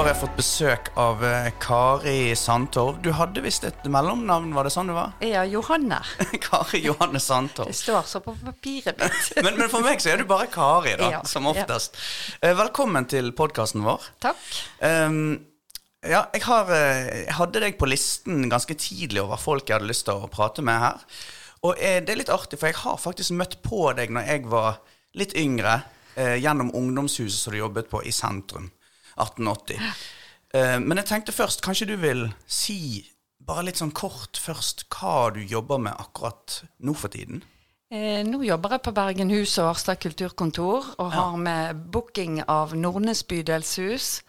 har jeg fått besøk av eh, Kari Sandtorv. Du hadde visst et mellomnavn, var det sånn det var? Ja, Johanne. Kari Johanne Sandtorv. Det står så på papiret mitt. Men, men for meg så er du bare Kari, da, Ja, som oftest. Ja. Velkommen til podkasten vår. Takk. Um, ja, jeg, har, eh, jeg hadde deg på listen ganske tidlig over folk jeg hadde lyst til å prate med her. Og eh, det er litt artig, for jeg har faktisk møtt på deg når jeg var litt yngre, eh, gjennom ungdomshuset som du jobbet på i sentrum. 1880. Eh, men jeg tenkte først, kanskje du vil si bare litt sånn kort først hva du jobber med akkurat nå for tiden? Eh, nå jobber jeg på Bergenhus og Arstad kulturkontor og har med booking av Nordnes bydelshus,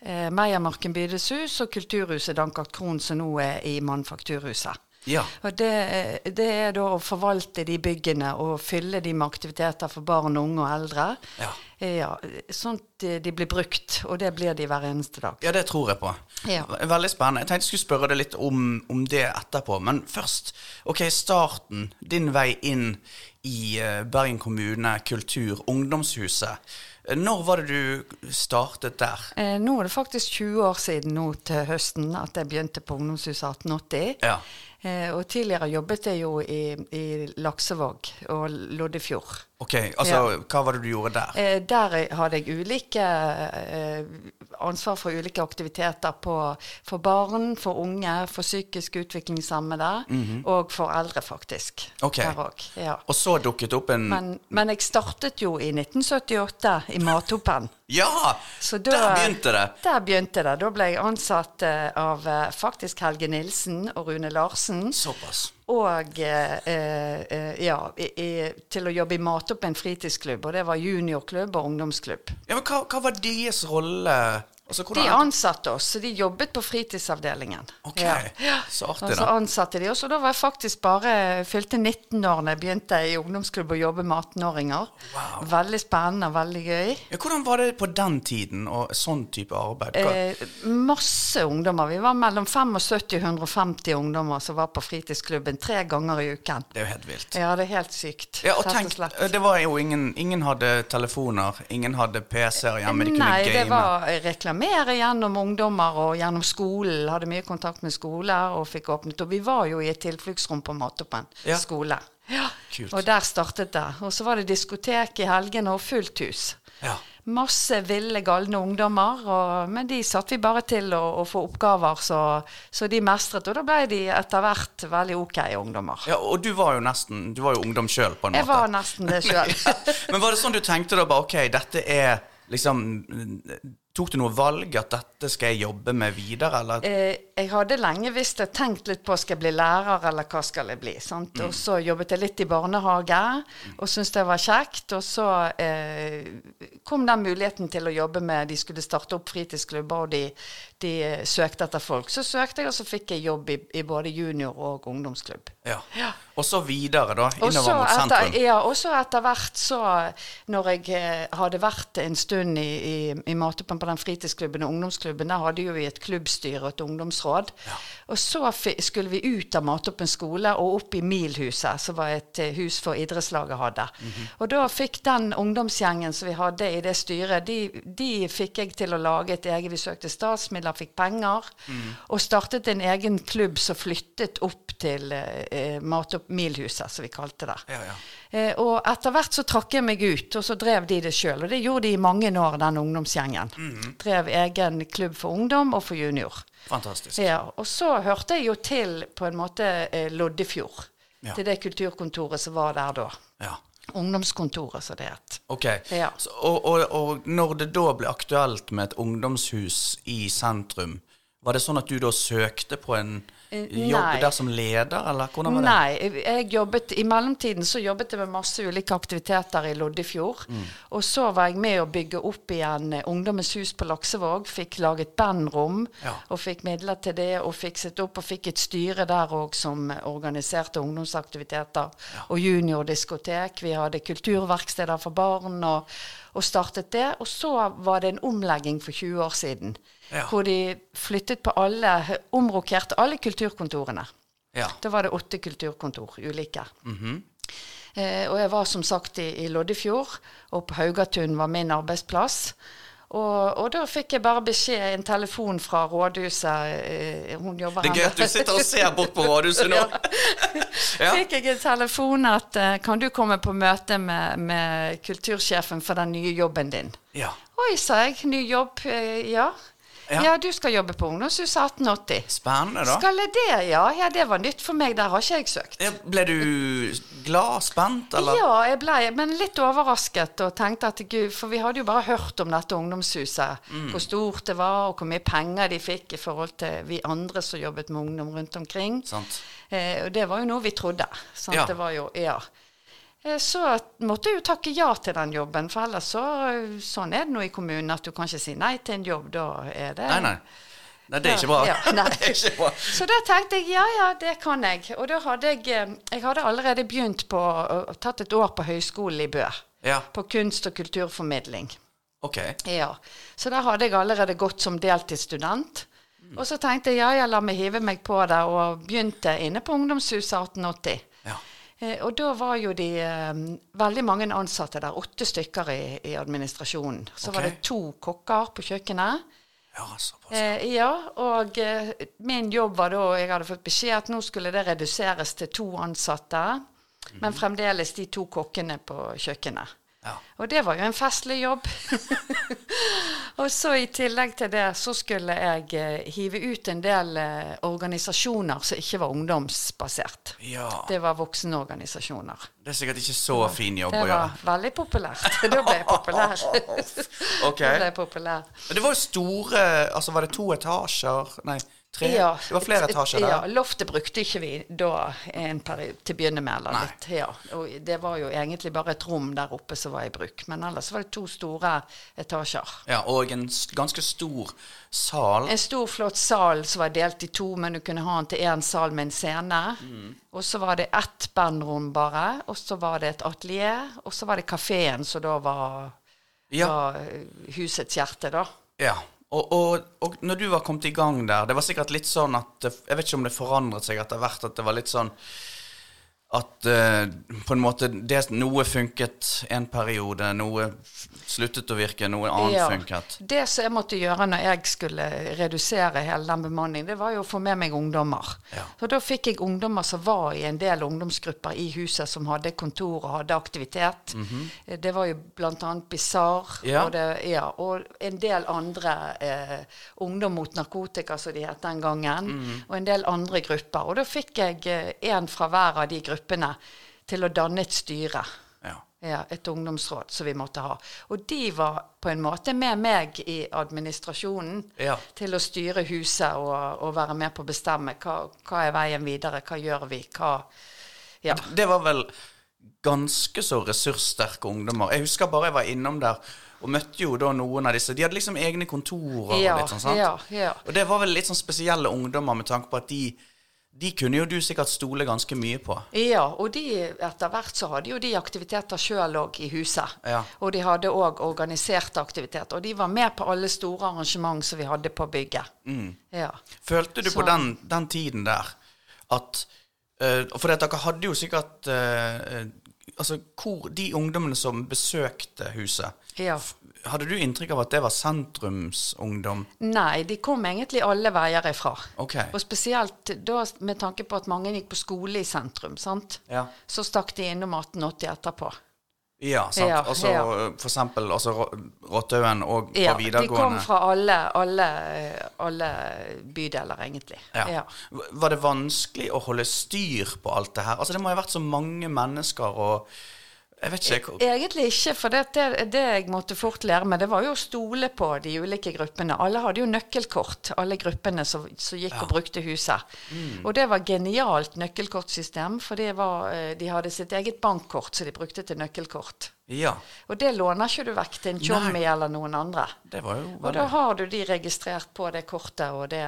eh, Meiermarken bydelshus og Kulturhuset Dankart Krohn, som nå er i Manufakturhuset. Ja. Og det, det er da å forvalte de byggene og fylle de med aktiviteter for barn, unge og eldre. Ja. Ja, sånn at de blir brukt, og det blir de hver eneste dag. Ja, det tror jeg på. Ja. Veldig spennende. Jeg tenkte jeg skulle spørre deg litt om, om det etterpå. Men først, ok, starten. Din vei inn i eh, Bergen kommune, kultur, ungdomshuset. Når var det du startet der? Eh, nå er det faktisk 20 år siden nå til høsten at jeg begynte på Ungdomshuset 1880. Ja. Eh, og tidligere jobbet jeg jo i, i Laksevåg og Loddefjord. Ok, altså, hva var det du gjorde der? Eh, der hadde jeg ulike eh, ansvar for ulike aktiviteter på, for barn, for unge, for psykisk utviklingshemmede og for eldre, faktisk. Ok. Ja. Og så dukket opp en Men, men jeg startet jo i 1978 i Matopen. Ja! Så da- der begynte det! Der begynte det. Da ble jeg ansatt eh, av eh, faktisk Helge Nilsen og Rune Larsen. Såpass. Og eh, ja, i, i, til å jobbe i Matoppen fritidsklubb. Og det var juniorklubb og ungdomsklubb. Ja, men hva, hva var deres rolle? Altså, De ansatte oss, så de jobbet på fritidsavdelingen. Ok, Ja. så artig da. Og så ansatte de oss, og da var jeg faktisk bare fylte 19 år da jeg begynte i ungdomsklubb å jobbe med 18-åringer. Wow. Veldig spennende og veldig gøy. Ja, hvordan var det på den tiden, og sånn type arbeid? Eh, masse ungdommer. Vi var mellom 75 og 150 ungdommer som var på fritidsklubben tre ganger i uken. Det er jo helt vilt. Ja, det er helt sykt. Ja, og tenk, slett. det var jo ingen Ingen hadde telefoner, ingen hadde PC-er hjemme, de kunne Nei, game. det var reklamere gjennom ungdommer og gjennom skolen. Hadde mye kontakt med skoler og fikk åpnet. Og vi var jo i et tilfluktsrom på Matoppen Ja. skole. Ja. Kult. Og der startet det. Og så var det diskotek i helgene og fullt hus. Ja. Masse ville, galne ungdommer, og, men de satt vi bare til å, å få oppgaver, så, så de mestret. Og da ble de etter hvert veldig ok ungdommer. ja, og du var jo nesten Du var jo ungdom sjøl, på en Jeg måte. var nesten det sjøl. Men var det sånn du tenkte da bare OK, dette er liksom Tok du noe valg at dette skal jeg jobbe med videre, eller? Eh, jeg hadde lenge visst og tenkt litt på skal jeg bli lærer eller hva skal jeg bli. Sant? Og så jobbet jeg litt i barnehage og syntes det var kjekt. Og så eh, kom den muligheten til å jobbe med De skulle starte opp fritidsklubber, og de, de eh, søkte etter folk. Så søkte jeg, og så fikk jeg jobb i, i både junior- og ungdomsklubb. Ja. Ja. Og så videre, da. Innover mot etter, sentrum. ja, og så etter hvert, så Når jeg eh, hadde vært en stund i, i, i Matoppen på den fritidsklubben og ungdomsklubben, der hadde jo vi et klubbstyre og et ungdomsråd. Og så skulle vi ut av Matoppen skole og opp i Milhuset, som var et eh, hus for idrettslaget hadde. Mhm. Og da fikk den ungdomsgjengen som vi hadde i det styret, de, de fikk jeg til å lage et eget Vi søkte statsmidler, fikk penger, mm. og startet en egen klubb som flyttet opp til eh, Matopp Milhuset, som vi kalte det. Ja, ja. Eh, og etter hvert så trakk jeg meg ut, og så drev de det sjøl. Og det gjorde de i mange år, den ungdomsgjengen. Mhm. Drev egen klubb for ungdom og for junior. Fantastisk. Ja, og så hørte jeg jo til på en måte eh, Loddefjord. Ja. Til det kulturkontoret som var der da. Ja. Ungdomskontoret, som det het. Ok. Ja. Så, og, og, og når det da ble aktuelt med et ungdomshus i sentrum, var det sånn at du da søkte på en Eh, jobb der som leder, eller hvordan var det? Nei, jeg jobbet, i mellomtiden så jobbet jeg med masse ulike aktiviteter i Loddefjord. Mm. Og så var jeg med å bygge opp igjen eh, Ungdommens hus på Laksevåg. Fikk laget bandrom Ja. og fikk midler til det. Og fikset opp og fikk et styre der òg som organiserte ungdomsaktiviteter. Og juniordiskotek. Vi hadde kulturverksteder for barn og, og startet det. Og så var det en omlegging for 20 år siden. Ja. Hvor de flyttet på alle, omrokerte alle kulturkontorene. Ja. Da var det åtte kulturkontor, ulike. eh, og jeg var som sagt i, i Loddefjord, og på Haugatun var min arbeidsplass. Og, og da fikk jeg bare beskjed, en telefon fra rådhuset eh, Hun jobber Det er gøy at du sitter og ser bort på rådhuset nå. Ja. Fikk jeg en telefon at eh, kan du komme på møte med, med kultursjefen for den nye jobben din? Ja. Oi, sa jeg. Ny jobb. eh, ja. Ja. ja. du skal jobbe på Ungdomshuset 1880. Spennende, da. Skal jeg det, ja? Ja, det var nytt for meg. Der har ikke jeg søkt. Ja, Ble du glad, spent, eller? Ja, jeg ble men litt overrasket og tenkte at gud, for vi hadde jo bare hørt om dette ungdomshuset. Mm. Hvor stort det var, og hvor mye penger de fikk i forhold til vi andre som jobbet med ungdom rundt omkring. Sant. Eh, og det var jo noe vi trodde. Sant? Ja. Det var jo, ja. Eh, Så måtte jeg jo takke ja til den jobben, for ellers så Sånn er det nå i kommunen, at du kan ikke si nei til en jobb. Da er det Nei, nei. Nei, det er ikke bra. Ja, er ikke bra. Så da tenkte jeg ja, ja, det kan jeg. Og da hadde jeg eh, Jeg hadde allerede begynt på Tatt et år på høyskolen i Bø. Ja, På kunst- og kulturformidling. ok. Ja. Så da hadde jeg allerede gått som deltidsstudent. Og så tenkte jeg ja, ja, la meg hive meg på det, og begynte inne på Ungdomshuset 1880. Eh, og da var jo de eh, veldig mange ansatte der, åtte stykker i, i administrasjonen. Så var det to kokker på kjøkkenet. Ja, såpass. Eh, ja, og min jobb var da Jeg hadde fått beskjed at nå skulle det reduseres til to ansatte, men fremdeles de to kokkene på kjøkkenet. Ja. Og det var jo en festlig jobb. og så i tillegg til det så skulle jeg eh, hive ut en del eh, organisasjoner som ikke var ungdomsbasert. ja. Det var voksenorganisasjoner. Det er sikkert ikke så fin jobb å gjøre. Det var veldig populært. da ble jeg populær. Ok. Da ble jeg populær. Det var jo store Altså, var det to etasjer? Nei, tre? Ja, det var flere etasjer der? Ja, loftet brukte ikke vi da en til å begynne med. Eller Nei. litt, ja. Og det var jo egentlig bare et rom der oppe som var i bruk. Men ellers var det to store etasjer. Ja, og en ganske stor sal. En stor, flott sal som var delt i to, men du kunne ha den til én sal med en scene. Mm. Og så var det ett bandrom bare. Og så var det et atelier. Og så var det kafeen som da var, Ja. var eh, husets hjerte, da. ja. Og, og, og når du var kommet i gang der, det var sikkert litt sånn at Jeg vet ikke om det forandret seg etter hvert, at det var litt sånn at eh, på en måte det, noe funket en periode, noe sluttet å virke, noe annet Ja. funket. Det som jeg måtte gjøre når jeg skulle redusere hele den bemanningen, det var jo å få med meg ungdommer. Ja. Så da fikk jeg ungdommer som var i en del ungdomsgrupper i huset, som hadde kontor og hadde aktivitet. Eh, Det var jo bl.a. Mhm. Ja. og, ja, og en del andre eh, Ungdom mot narkotika, som de het den gangen. Mhm. Og en del andre grupper. Og da fikk jeg én fra hver av de gruppene til å danne et styre. Ja. Ja, et ungdomsråd som vi måtte ha. Og de var på en måte med meg i administrasjonen Ja. til å styre huset og, og være med på å bestemme hva, hva er veien videre, hva gjør vi, hva Ja. Det var vel ganske så ressurssterke ungdommer. Jeg husker bare jeg var innom der og møtte jo da noen av disse. De hadde liksom egne kontorer og litt sånn, sant? ja, ja. Og det var vel litt sånn spesielle ungdommer med tanke på at de de kunne jo du sikkert stole ganske mye på. Ja, og de, etter hvert så hadde jo de aktiviteter sjøl òg i huset. Ja. Og de hadde òg organiserte aktiviteter. Og de var med på alle store arrangement som vi hadde på bygget. Mm. Ja. Følte du på den, den tiden der at uh, For dere hadde jo sikkert eh, Altså, hvor de ungdommene som besøkte huset ja. Hadde du inntrykk av at det var sentrumsungdom? Nei, de kom egentlig alle veier ifra. Okay. Og spesielt da med tanke på at mange gikk på skole i sentrum, sant? Ja. så stakk de innom 1880 etterpå. Ja, sant. Ja, altså, ja. For eksempel altså, Rottaugen og på Ja, de kom fra alle, alle, alle bydeler, egentlig. Ja. Ja. Var det vanskelig å holde styr på alt det her? Altså, Det må jo ha vært så mange mennesker og Jeg vet ikke. hvor- Egentlig ikke, for det, det, det jeg måtte fort lære meg, det var jo å stole på de ulike gruppene. Alle hadde jo nøkkelkort, alle gruppene som, som gikk og brukte huset. Mm. Og det var genialt nøkkelkortsystem, for det var, eh, de hadde sitt eget bankkort som de brukte til nøkkelkort. Ja, Og det låner ikke du vekk til en tjommi eller noen andre. det var jo Og da har du de registrert på det kortet, og det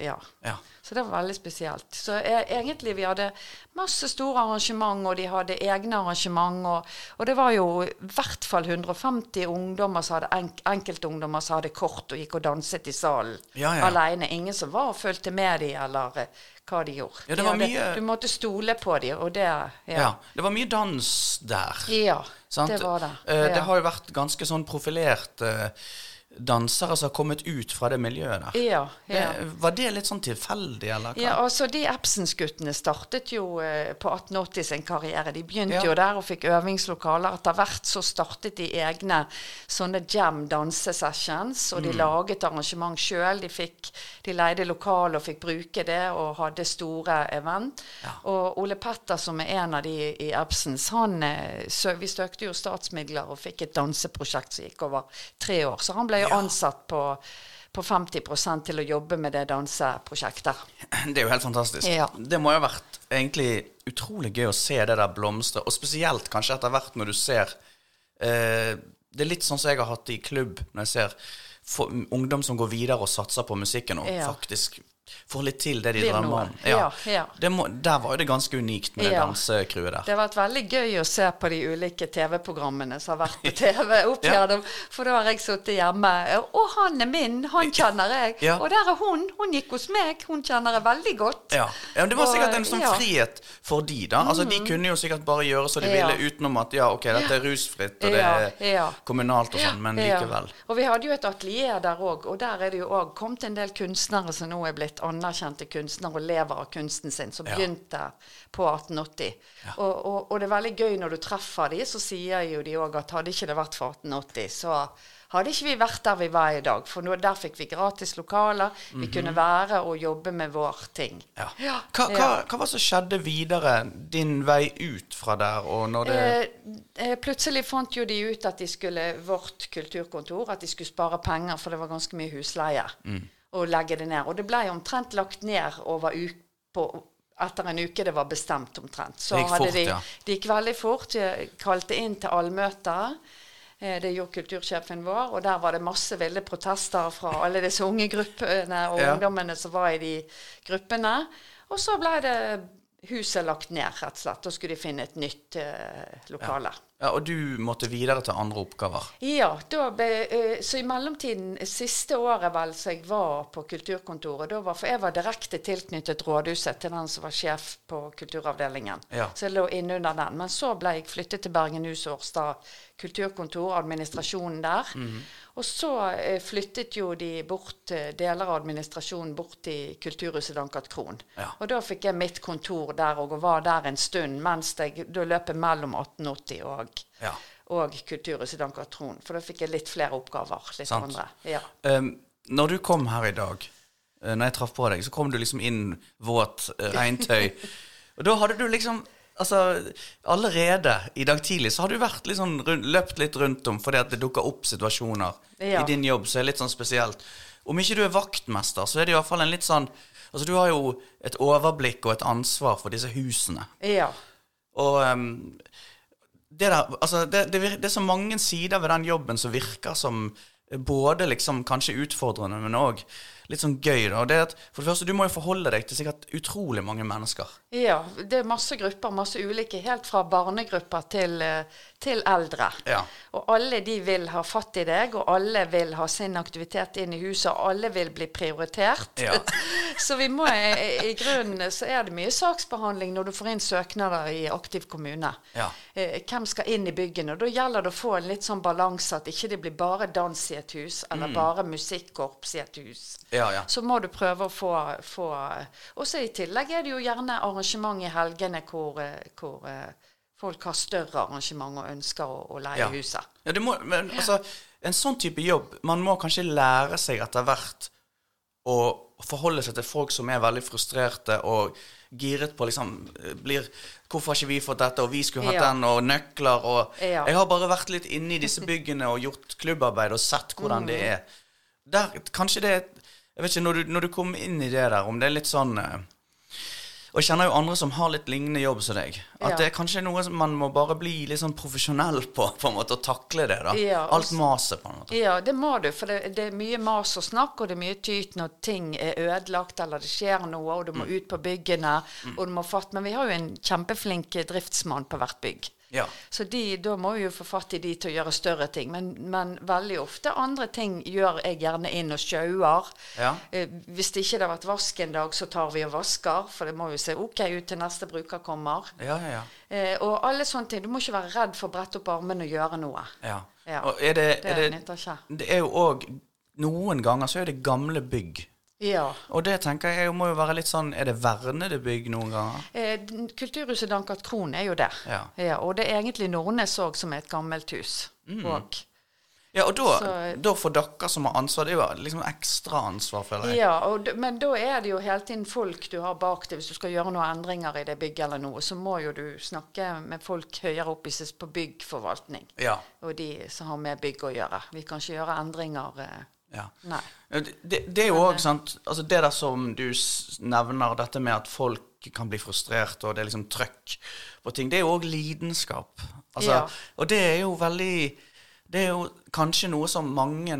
Ja. Ja. Så det var veldig spesielt. Så jeg, egentlig vi hadde masse store arrangement, og de hadde egne arrangement, og, og det var jo i hvert fall 150 ungdommer som hadde enk enkeltungdommer som hadde kort og gikk og danset i salen Ja, ja. alene. Ingen som var og fulgte med de, eller eh, hva de gjorde. Ja, det De hadde, mye- Du måtte stole på de, og det ja. Ja. Det var mye dans der. Ja, Sant? det var det. Ja. Det har jo vært ganske sånn profilert eh, dansere som har kommet ut fra det miljøet der. Ja, ja. Det, var det litt sånn tilfeldig, eller hva? Ja, altså De Epsens-guttene startet jo eh, på 1880 sin karriere. De begynte Ja. jo der og fikk øvingslokaler. Etter hvert så startet de egne sånne jam dansesessions, og Mm. de laget arrangement sjøl. De, fikk- de leide lokal og fikk bruke det, og hadde store event. Og Ole Petter, som er en av de i Epsens, han så, Vi støkte jo statsmidler og fikk et danseprosjekt som gikk over tre år. Så han ble jo ansatt på på 50% til å jobbe med det danseprosjektet. Det er jo helt fantastisk. Ja. Det må jo ha vært egentlig utrolig gøy å se det der blomstre, og spesielt kanskje etter hvert når du ser eh, Det er litt sånn som jeg har hatt det i klubb, når jeg ser for, ungdom som går videre og satser på musikken, og Ja. faktisk får litt til det de drømmer om. Ja, ja. Det må, der var jo det ganske unikt med det Ja. dansecrewet der. Det har vært veldig gøy å se på de ulike TV-programmene som har vært på TV opp Ja. gjennom. For da har jeg sittet hjemme. Å, han er min, han kjenner jeg. Ja. Og der er hun. Hun gikk hos meg. Hun kjenner jeg veldig godt. Ja. ja, men Det var Og, sikkert en sånn ja. frihet for de da. Altså De kunne jo sikkert bare gjøre som de Ja. ville, utenom at ja, ok, dette er rusfritt, og det er ja. kommunalt og sånn, men Ja. likevel. Og vi hadde jo et atelier der òg, og der er det jo òg kommet en del kunstnere som nå er blitt anerkjente kunstnere og lever av kunsten sin, som begynte på 1880. Og, og, og det er veldig gøy når du treffer de, så sier jo de òg at hadde ikke det vært for 1880, så hadde ikke vi vært der vi var i dag. For nå, der fikk vi gratis lokaler, vi kunne være og jobbe med vår ting. Ja. Ja, Hva, hva, hva var det som skjedde videre, din vei ut fra der, og når det Eh, eh, plutselig fant jo de ut at de skulle vårt kulturkontor, at de skulle spare penger, for det var ganske mye husleie, Mm. Og legge det ned. Og det ble omtrent lagt ned over u på, etter en uke det var bestemt omtrent. Så Det gikk fort, de, ja. Det gikk veldig fort. De kalte inn til allmøte. Eh, Det gjorde kultursjefen vår, og der var det masse ville protester fra alle disse unge gruppene og Ja. ungdommene som var i de gruppene. Og så ble det huset lagt ned, rett og slett. Da skulle de finne et nytt eh, lokale. ja, Og du måtte videre til andre oppgaver. Ja, ble, eh, så i mellomtiden, siste året vel, så jeg var på kulturkontoret, var, for jeg var direkte tilknyttet rådhuset til den som var sjef på kulturavdelingen. Ja. Så jeg lå innunder den. Men så ble jeg flyttet til Bergenhus Årstad kulturkontor, administrasjonen der. Mhm. Og så eh, flyttet jo de bort, eh, deler av administrasjonen bort til Kulturhuset Dankert Kron. Ja. Og da fikk jeg mitt kontor der og var der en stund mens jeg da løp jeg mellom 1880 og Ja. og Kulturhuset Dankert Kron. For da fikk jeg litt flere oppgaver. Litt Sant. andre. Ja. Um, når du kom her i dag, uh, når jeg traff på deg, så kom du liksom inn våt regntøy. og da hadde du liksom Altså, allerede i dag tidlig så har du vært litt sånn løpt litt rundt om fordi at det dukker opp situasjoner Ja. i din jobb som er litt sånn spesielt. Om ikke du er vaktmester, så er det iallfall en litt sånn Altså, du har jo et overblikk og et ansvar for disse husene. ja. Og um, det, der, altså, det, det, det er så mange sider ved den jobben som virker som både liksom kanskje utfordrende, men òg litt sånn gøy. Da. Det er at, for det første, Du må jo forholde deg til sikkert utrolig mange mennesker. Ja, det er masse grupper, masse ulike, helt fra barnegrupper til, eh, til eldre. Ja. Og alle de vil ha fatt i deg, og alle vil ha sin aktivitet inn i huset, og alle vil bli prioritert. Ja. så vi må, i, i grunnen så er det mye saksbehandling når du får inn søknader i aktiv kommune. Ja. Eh, hvem skal inn i byggene? Da gjelder det å få en litt sånn balanse, at ikke det blir bare dans i et hus, eller bare musikkorps i et hus. Ja, ja. Så må du prøve å få, få Og så i tillegg er det jo gjerne arrangement i helgene hvor, eh, hvor eh, folk har større arrangement og ønsker å, å leie Ja. huset. Ja, det må, men altså, en sånn type jobb Man må kanskje lære seg etter hvert å forholde seg til folk som er veldig frustrerte og giret på liksom blir, 'Hvorfor har ikke vi fått dette?' og 'vi skulle hatt Ja. den', og nøkler og Ja. Jeg har bare vært litt inne i disse byggene og gjort klubbarbeid og sett hvordan det Mm. er. Der, kanskje det er Jeg vet ikke, når du, når du kommer inn i det der, om det er litt sånn eh, og jeg kjenner jo andre som har litt lignende jobb som deg. At Ja. det er kanskje noe som man må bare bli litt sånn profesjonell på, på en måte, og takle det. da. Ja, Alt maset, på en måte. Ja, det må du, for det, det er mye mas og snakk, og det er mye tyt når ting er ødelagt eller det skjer noe, og du må ut på byggene, og du må fatte Men vi har jo en kjempeflink driftsmann på hvert bygg. Ja. Så de, da må vi jo få fatt i de til å gjøre større ting. Men, men veldig ofte andre ting gjør jeg gjerne inn og sjauer. Ja. Eh, hvis det ikke har vært vask en dag, så tar vi og vasker. For det må jo se ok ut til neste bruker kommer. Ja, ja. Eh, og alle sånne ting. Du må ikke være redd for å brette opp armene og gjøre noe. ja. Ja. Og er det, er det, det er jo òg Noen ganger så er det gamle bygg. Ja. Og det tenker jeg må jo være litt sånn Er det vernede bygg noen ganger? Eh, Kulturhuset Dankert Kron er jo der. Ja. og det er egentlig Nordnes òg som er et gammelt hus. Mm. Og, Ja, og da, Så- da får dere som har ansvar, det er jo liksom ekstra ansvar, føler jeg. ja, og, men da er det jo hele tiden folk du har bak deg. Hvis du skal gjøre noen endringer i det bygget eller noe, så må jo du snakke med folk høyere opp i seg på byggforvaltning. Ja. Og de som har med bygg å gjøre. Vi kan ikke gjøre endringer eh, ja. Det, det, det er jo òg sant altså Det der som du nevner, dette med at folk kan bli frustrert, og det er liksom trøkk på ting, det er jo òg lidenskap. Altså, Ja. Og det er jo veldig Det er jo kanskje noe som mange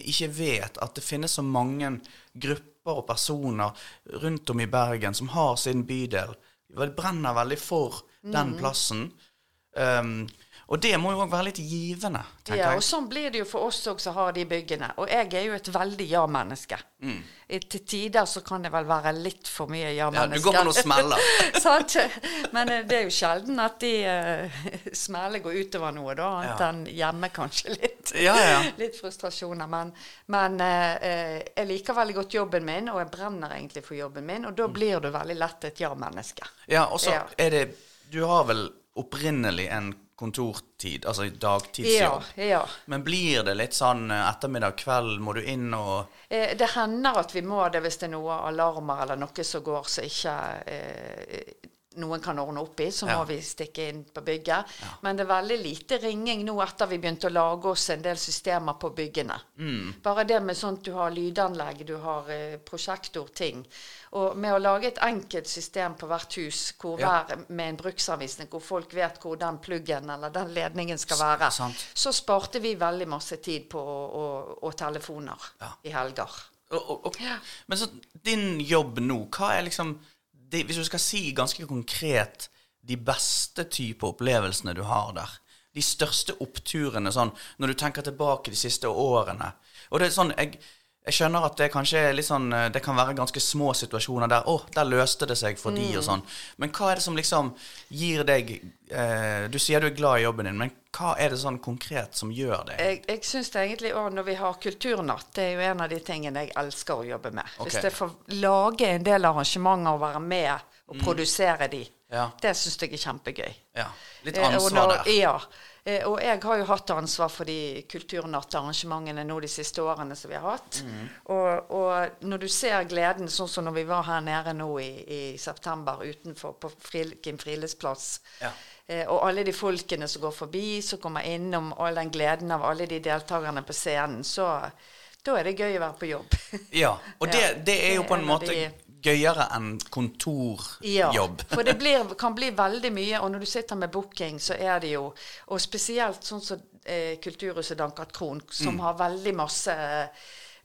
ikke vet, at det finnes så mange grupper og personer rundt om i Bergen som har sin bydel. De brenner veldig for den plassen. Um, og det må jo òg være litt givende, tenker Ja, og sånn blir det jo for oss òg som har de byggene. Og jeg er jo et veldig ja-menneske. Mm. Til tider så kan det vel være litt for mye ja-menneske. ja-menneske. du går på noen smeller. Sant? Men eh, det er jo sjelden at de uh, smeller går utover noe, da. Annet Ja. enn hjemme kanskje litt. Ja, ja. Litt frustrasjoner. Men, men eh, jeg liker veldig godt jobben min, og jeg brenner egentlig for jobben min. Og da Mm. blir du veldig lett et ja-menneske. Ja, og så Ja. er det Du har vel opprinnelig en kontortid, altså dagtidsjobb. Ja, ja. Men blir det litt sånn eh, ettermiddag, kveld, må du inn og Eh, det hender at vi må det hvis det er noe alarmer eller noe som går som ikke eh, noen kan ordne opp i. Så Ja. må vi stikke inn på bygget. Men det er veldig lite ringing nå etter vi begynte å lage oss en del systemer på byggene. Mm. Bare det med sånt du har lydanlegg, du har eh, prosjektorting. Og med å lage et enkelt system på hvert hus hvor Ja. hver, med en bruksanvisning, hvor folk vet hvor den pluggen eller den ledningen skal være, sant. så sparte vi veldig masse tid på å, å telefoner Ja. i helger. og, og, og Ja. Men så din jobb nå, hva er liksom det, Hvis du skal si ganske konkret de beste type opplevelsene du har der. De største oppturene sånn når du tenker tilbake de siste årene. Og det er sånn jeg, jeg skjønner at det kanskje er litt sånn eh, Det kan være ganske små situasjoner der 'Å, der løste det seg for de', og sånn. Men hva er det som liksom gir deg eh, Du sier du er glad i jobben din, men hva er det sånn konkret som gjør det? Jeg, jeg syns egentlig òg når vi har kulturnatt, det er jo en av de tingene jeg elsker å jobbe med. Okay. Hvis jeg får lage en del arrangementer og være med og produsere de, Mm. Ja. det syns jeg er kjempegøy. Ja, litt Eh, ansvar når- der. Ja. Eh, og jeg har jo hatt ansvar for de kulturnattarrangementene nå de siste årene som vi har hatt. Mm. Og, og når du ser gleden, sånn som når vi var her nede nå i, i september utenfor på Frilkim friluftsplass, Ja. eh, og alle de folkene som går forbi, som kommer innom, all den gleden av alle de deltakerne på scenen, så da er det gøy å være på jobb. Ja, og det, det er jo på en måte gøyere enn kontorjobb. Ja, for det blir, kan bli veldig mye, og når du sitter med booking, så er det jo Og spesielt sånn som eh, Kulturhuset Dankert Kron, som Mm. har veldig masse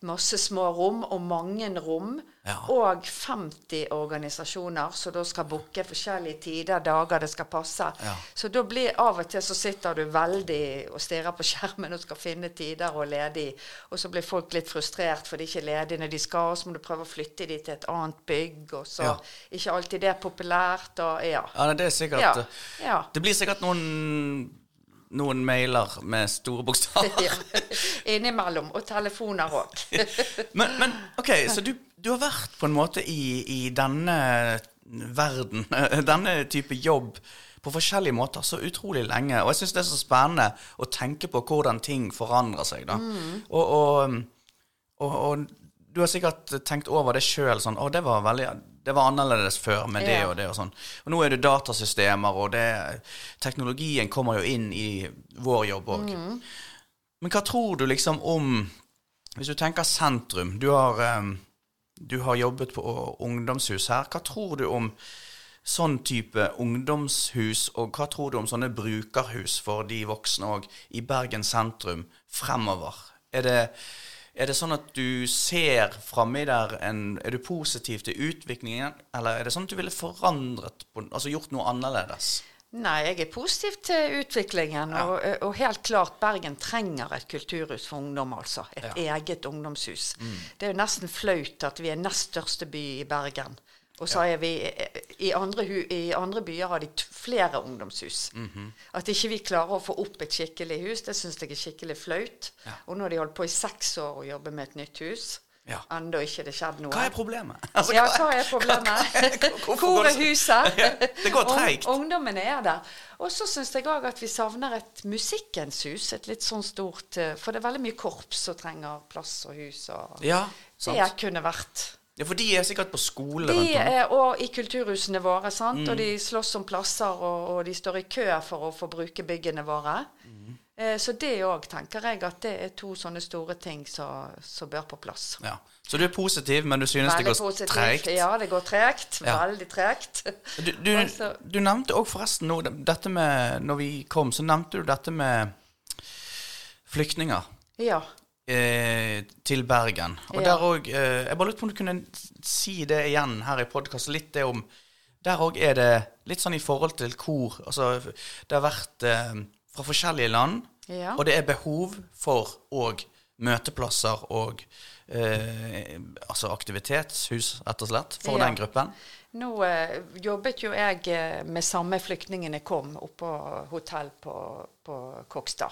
Masse små rom, og mange rom. Ja. Og 50 organisasjoner som da skal booke forskjellige tider, dager det skal passe. Ja. Så da blir av og til så sitter du veldig og stirrer på skjermen og skal finne tider og ledig. Og så blir folk litt frustrert for de ikke er ledige når de skal, og så må du prøve å flytte de til et annet bygg, og så Ja. ikke alltid det er populært, og ja. Ja, det er sikkert Ja. ja. Det blir sikkert noen, noen mailer med store bokstaver. ja. Innimellom. Og telefoner òg. men, men ok, så du, du har vært på en måte i, i denne verden, denne type jobb, på forskjellige måter så utrolig lenge. Og jeg syns det er så spennende å tenke på hvordan ting forandrer seg. da. Og, og, og, og du har sikkert tenkt over det sjøl sånn Å, det var veldig det var annerledes før med det Ja. og det og sånn. Og nå er det datasystemer, og det, teknologien kommer jo inn i vår jobb òg. Men hva tror du liksom om Hvis du tenker sentrum Du har, du har jobbet på ungdomshus her. Hva tror du om sånn type ungdomshus, og hva tror du om sånne brukerhus for de voksne òg i Bergen sentrum fremover? Er det, er det sånn at du ser framme der en Er du positiv til utviklingen, eller er det sånn at du ville forandret Altså gjort noe annerledes? Nei, jeg er positiv til utviklingen. Og, og helt klart, Bergen trenger et kulturhus for ungdom, altså. Et eget ungdomshus. Det er jo nesten flaut at vi er nest største by i Bergen. Og så er vi i andre, I andre byer har de flere ungdomshus. At ikke vi klarer å få opp et skikkelig hus, det syns jeg er skikkelig flaut. Og nå har de holdt på i seks år å jobbe med et nytt hus. Ja. Ennå ikke det skjedd noe. Hva er problemet? Altså, Ja, hva er problemet? Hvor er huset? Ja, det går treigt. Ungdommene er der. Og så syns jeg òg at vi savner et musikkens hus. Et litt sånn stort eh, For det er veldig mye korps som trenger plass og hus. Og Ja, sant. det kunne vært. Ja, for de er sikkert på skole De er og i kulturhusene våre, sant? Mm. og de slåss om plasser, og, og de står i kø for å få bruke byggene våre. Mm. Eh, så det òg tenker jeg at det er to sånne store ting som som bør på plass. Ja. Så du er positiv, men du synes det Veldig går tregt? Ja, det går tregt. Ja. Veldig tregt. Du, du, Altså- du nevnte òg forresten nå dette med Når vi kom, så nevnte du dette med flyktninger Ja. eh, til Bergen. Og Ja. der òg eh, Jeg bare lurte på om du kunne si det igjen her i podkasten. Litt det om Der òg er det litt sånn i forhold til hvor Altså, det har vært eh, fra forskjellige land, Ja. og det er behov for òg møteplasser og eh, altså aktivitetshus, rett og slett, for Ja. den gruppen. Nå eh, jobbet jo jeg eh, med samme flyktningene kom oppå hotell på, på Kokstad.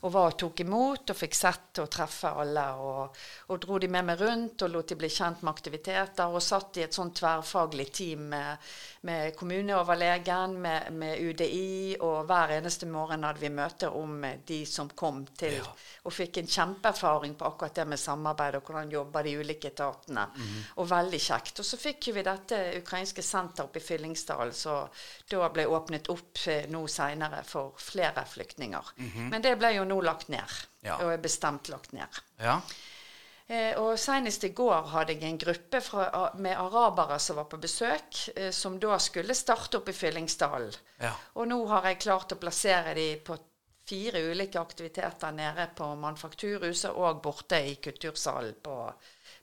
Og var og tok imot og fikk sett og treffe alle. Og, og dro de med meg rundt og lot de bli kjent med aktiviteter. Og satt i et sånn tverrfaglig team med, med kommuneoverlegen, med, med UDI. Og hver eneste morgen hadde vi møte om de som kom til. Og fikk en kjempeerfaring på akkurat det med samarbeid og hvordan jobber de ulike etatene. Og veldig kjekt. Og så fikk jo vi dette ukrainske senteret oppe i Fyllingsdalen, så da ble åpnet opp eh, nå seinere for flere flyktninger. Men det ble jo nå lagt ned. Ja. Og er bestemt lagt ned. Ja. Eh, og Senest i går hadde jeg en gruppe fra, med arabere som var på besøk, eh, som da skulle starte opp i Fyllingsdalen. Ja. Og nå har jeg klart å plassere de på fire ulike aktiviteter nede på Manufakturhuset og borte i kultursalen på,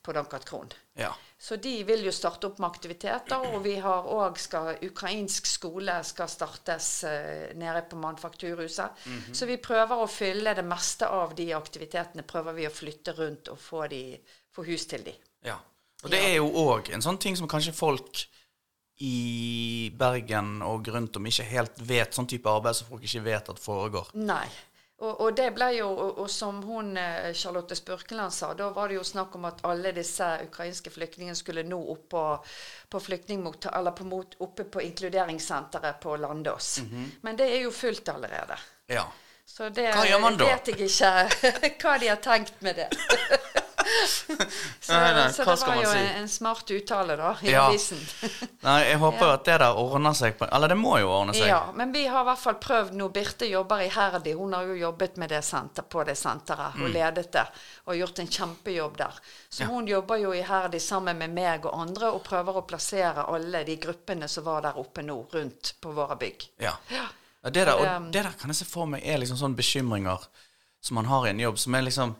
på Dankert Kron. ja. Så de vil jo starte opp med aktiviteter, og vi har òg Ukrainsk skole skal startes uh, nede på Manufakturhuset. Så vi prøver å fylle det meste av de aktivitetene, prøver vi å flytte rundt og få, de, få hus til de. Ja. Og det er jo òg en sånn ting som kanskje folk i Bergen og rundt om ikke helt vet, sånn type arbeid som folk ikke vet at foregår. Nei. Og, og det ble jo, og, og som hun eh, Charlotte Spurkeland sa, da var det jo snakk om at alle disse ukrainske flyktningene skulle nå opp på, på flyktningmottak, eller på mot, oppe på inkluderingssenteret på Landås. Men det er jo fullt allerede. Ja. Så det Hva gjør man da? vet jeg ikke hva de har tenkt med det. så, Nei, nei, så det var jo si? en, smart uttale, da, i Ja. avisen. Nei, jeg håper jo at det der ordner seg på Eller det må jo ordne seg. Ja, men vi har i hvert fall prøvd nå. Birte jobber iherdig. Hun har jo jobbet med det senter, på det senteret Mm. ledet det. Og gjort en kjempejobb der. Så hun jobber jo iherdig sammen med meg og andre og prøver å plassere alle de gruppene som var der oppe nå, rundt på våre bygg. Ja. Ja, det, der, Og og det der kan jeg se for meg er liksom sånne bekymringer som man har i en jobb, som er liksom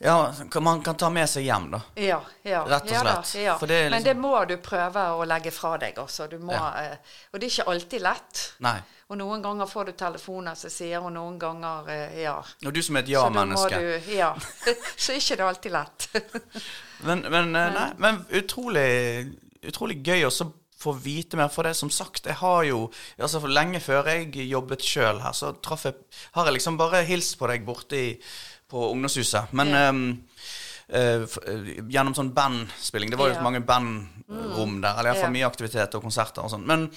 Ja, man kan ta med seg hjem, da. Ja, ja. Rett og da, slett. ja. For det er Men liksom- det må du prøve å legge fra deg også. Du må, eh, og det er ikke alltid lett. Nei. Og noen ganger får du telefoner som sier, og noen ganger eh, ja. Og du som er et da ja-menneske. Ja. Så er ikke det alltid lett. Men, men, eh, nei, men utrolig, utrolig gøy å få vite mer. For det som sagt, jeg har jo altså Lenge før jeg jobbet sjøl her, så traff jeg Har jeg liksom bare hilst på deg borte i, på ungdomshuset. Men Ja. um, uh, gjennom sånn bandspilling. Det var jo Ja. Mm. mange bandrom der. Eller iallfall Ja. mye aktivitet og konserter og sånn. Men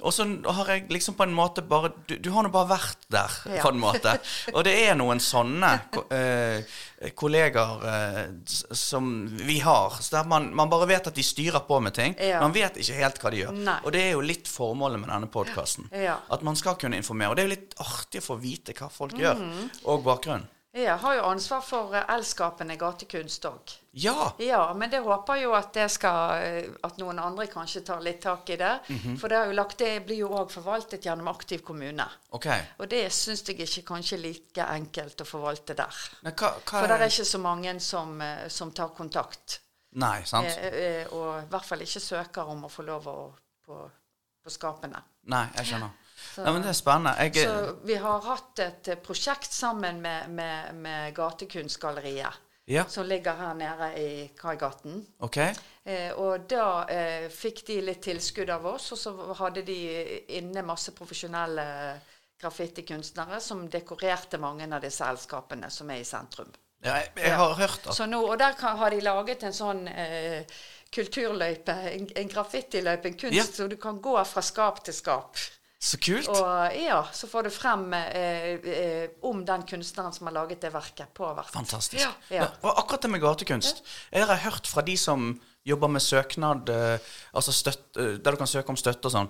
og så har jeg liksom på en måte bare Du, du har nå bare vært der, Ja. på en måte. Og det er noen sånne eh, kollegaer eh, som vi har. Så der man, man bare vet at de styrer på med ting. Ja. Man vet ikke helt hva de gjør. Nei. Og det er jo litt formålet med denne podkasten. Ja. At man skal kunne informere. Og det er jo litt artig å få vite hva folk Mm. gjør, og bakgrunnen. Jeg har jo ansvar for eh, elskapende gatekunst òg. Ja! Ja, men det håper jo at det skal eh, At noen andre kanskje tar litt tak i det. Mhm. For det, jo lagt, det blir jo òg forvaltet gjennom Aktiv kommune. OK. Og det syns jeg ikke kanskje like enkelt å forvalte der. Hva, hva For det er ikke så mange som, eh, som tar kontakt. Nei, sant? Eh, og i hvert fall ikke søker om å få lov å på, på skapene. Nei, jeg skjønner. Ja, men det er spennende. Jeg, Så vi har hatt et eh, prosjekt sammen med, med, med Gatekunstgalleriet. Ja. Som ligger her nede i Kaigaten. OK. Eh, og da eh, fikk de litt tilskudd av oss, og så hadde de inne masse profesjonelle graffitikunstnere som dekorerte mange av disse selskapene som er i sentrum. Ja, jeg, jeg har hørt at Så nå, og der kan, har de laget en sånn eh, kulturløype, en, en graffitiløype, en kunst, Ja. så du kan gå fra skap til skap. Så kult. Og ja, så får du frem eh, eh, om den kunstneren som har laget det verket på verket. Fantastisk. Ja, ja. Og akkurat det med gatekunst. Jeg har hørt fra de som jobber med søknad, eh, altså støtt, eh, der du kan søke om støtte og sånn,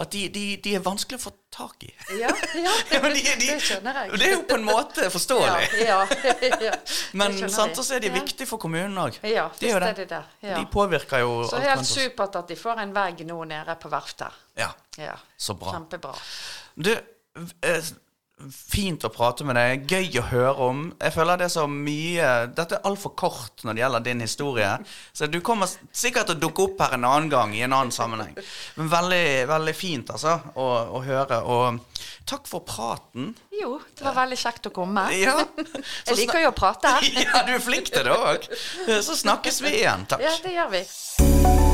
at de, de, de er vanskelig å få tak i. Ja, ja, Ja, men de, de, det skjønner jeg. Det er jo på en måte forståelig. Ja, ja, Men sant, så er de viktige for kommunen òg. Ja, de er jo det. de det. Påvirker jo Så helt supert at de får en vegg nå nede på verftet. Ja, Ja, så bra. kjempebra. Du, eh, fint å prate med deg. Gøy å høre om. Jeg føler det er så mye Dette er altfor kort når det gjelder din historie. Så du kommer sikkert til å dukke opp her en annen gang i en annen sammenheng. Men veldig, veldig fint, altså, å, å høre. Og takk for praten. Jo, det var veldig kjekt å komme. Ja. Jeg liker jo å prate. Ja, du er flink til det òg. Så snakkes vi igjen. Takk. Ja, det gjør vi.